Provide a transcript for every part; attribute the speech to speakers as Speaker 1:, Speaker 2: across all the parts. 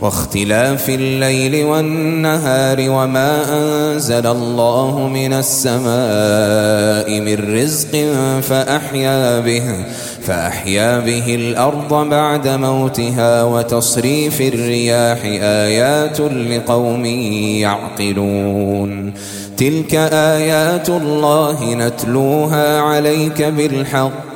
Speaker 1: واختلاف الليل والنهار وما أنزل الله من السماء من رزق فأحيا به فأحيا به الأرض بعد موتها وتصريف الرياح آيات لقوم يعقلون تلك آيات الله نتلوها عليك بالحق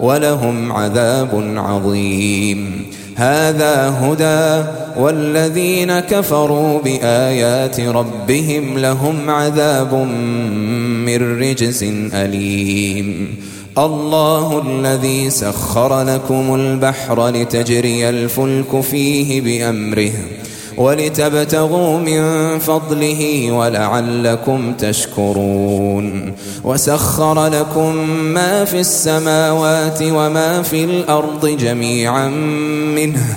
Speaker 1: ولهم عذاب عظيم هذا هدى والذين كفروا بآيات ربهم لهم عذاب من رجس أليم الله الذي سخر لكم البحر لتجري الفلك فيه بأمره ولتبتغوا من فضله ولعلكم تشكرون وسخر لكم ما في السماوات وما في الأرض جميعا منه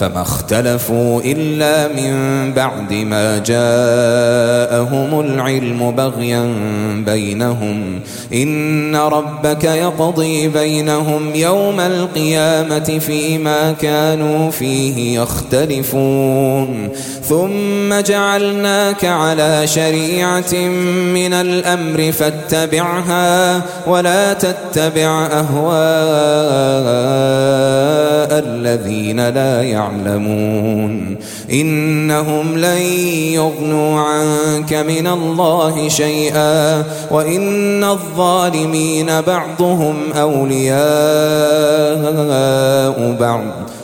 Speaker 1: فما اختلفوا إلا من بعد ما جاءهم العلم بغيا بينهم إن ربك يقضي بينهم يوم القيامة فيما كانوا فيه يختلفون ثم جعلناك على شريعة من الأمر فاتبعها ولا تتبع أهواء الذين لا يعلمون يعلمون إنهم لن يغنوا عنك من الله شيئا وإن الظالمين بعضهم أولياء بعض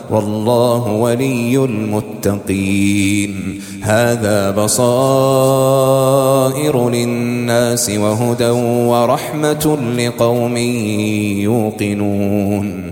Speaker 1: والله ولي المتقين هذا بصائر للناس وهدى ورحمة لقوم يوقنون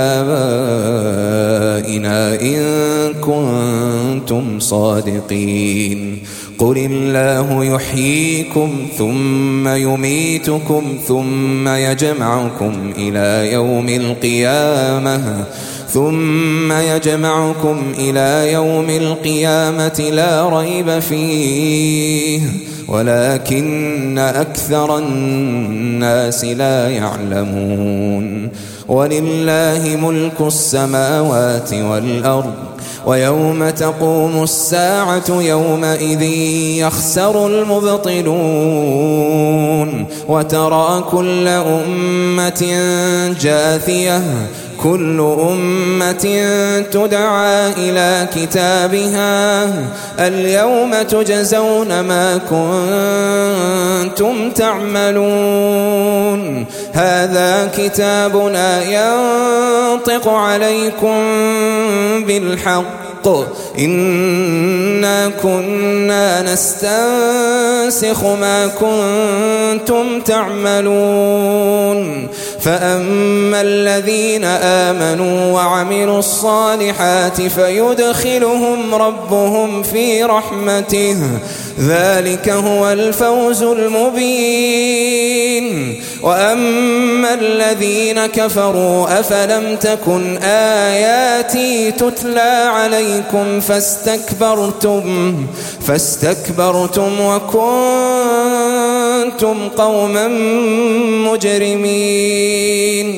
Speaker 1: آبائنا إن كنتم صادقين قل الله يحييكم ثم يميتكم ثم يجمعكم إلى يوم القيامة ثم يجمعكم إلى يوم القيامة لا ريب فيه ولكن أكثر الناس لا يعلمون ولله ملك السماوات والأرض ويوم تقوم الساعة يومئذ يخسر المبطلون وترى كل أمة جاثية كل أمة تدعى إلى كتابها اليوم تجزون ما كنتم تعملون هذا كتابنا ينطق عليكم بالحق الحق إنا كنا نستنسخ ما كنتم تعملون فأما الذين آمنوا وعملوا الصالحات فيدخلهم ربهم في رحمته ذلك هو الفوز المبين وأما الذين كفروا أفلم تكن آياتي تتلى عليهم عليكم فاستكبرتم فاستكبرتم وكنتم قوما مجرمين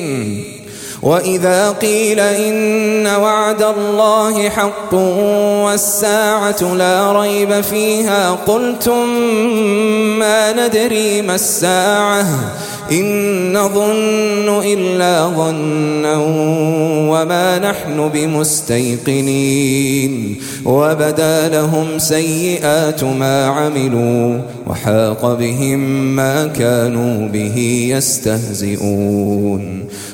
Speaker 1: وإذا قيل إن وعد الله حق والساعة لا ريب فيها قلتم ما ندري ما الساعة إن نظن إلا ظنا وما نحن بمستيقنين وبدا لهم سيئات ما عملوا وحاق بهم ما كانوا به يستهزئون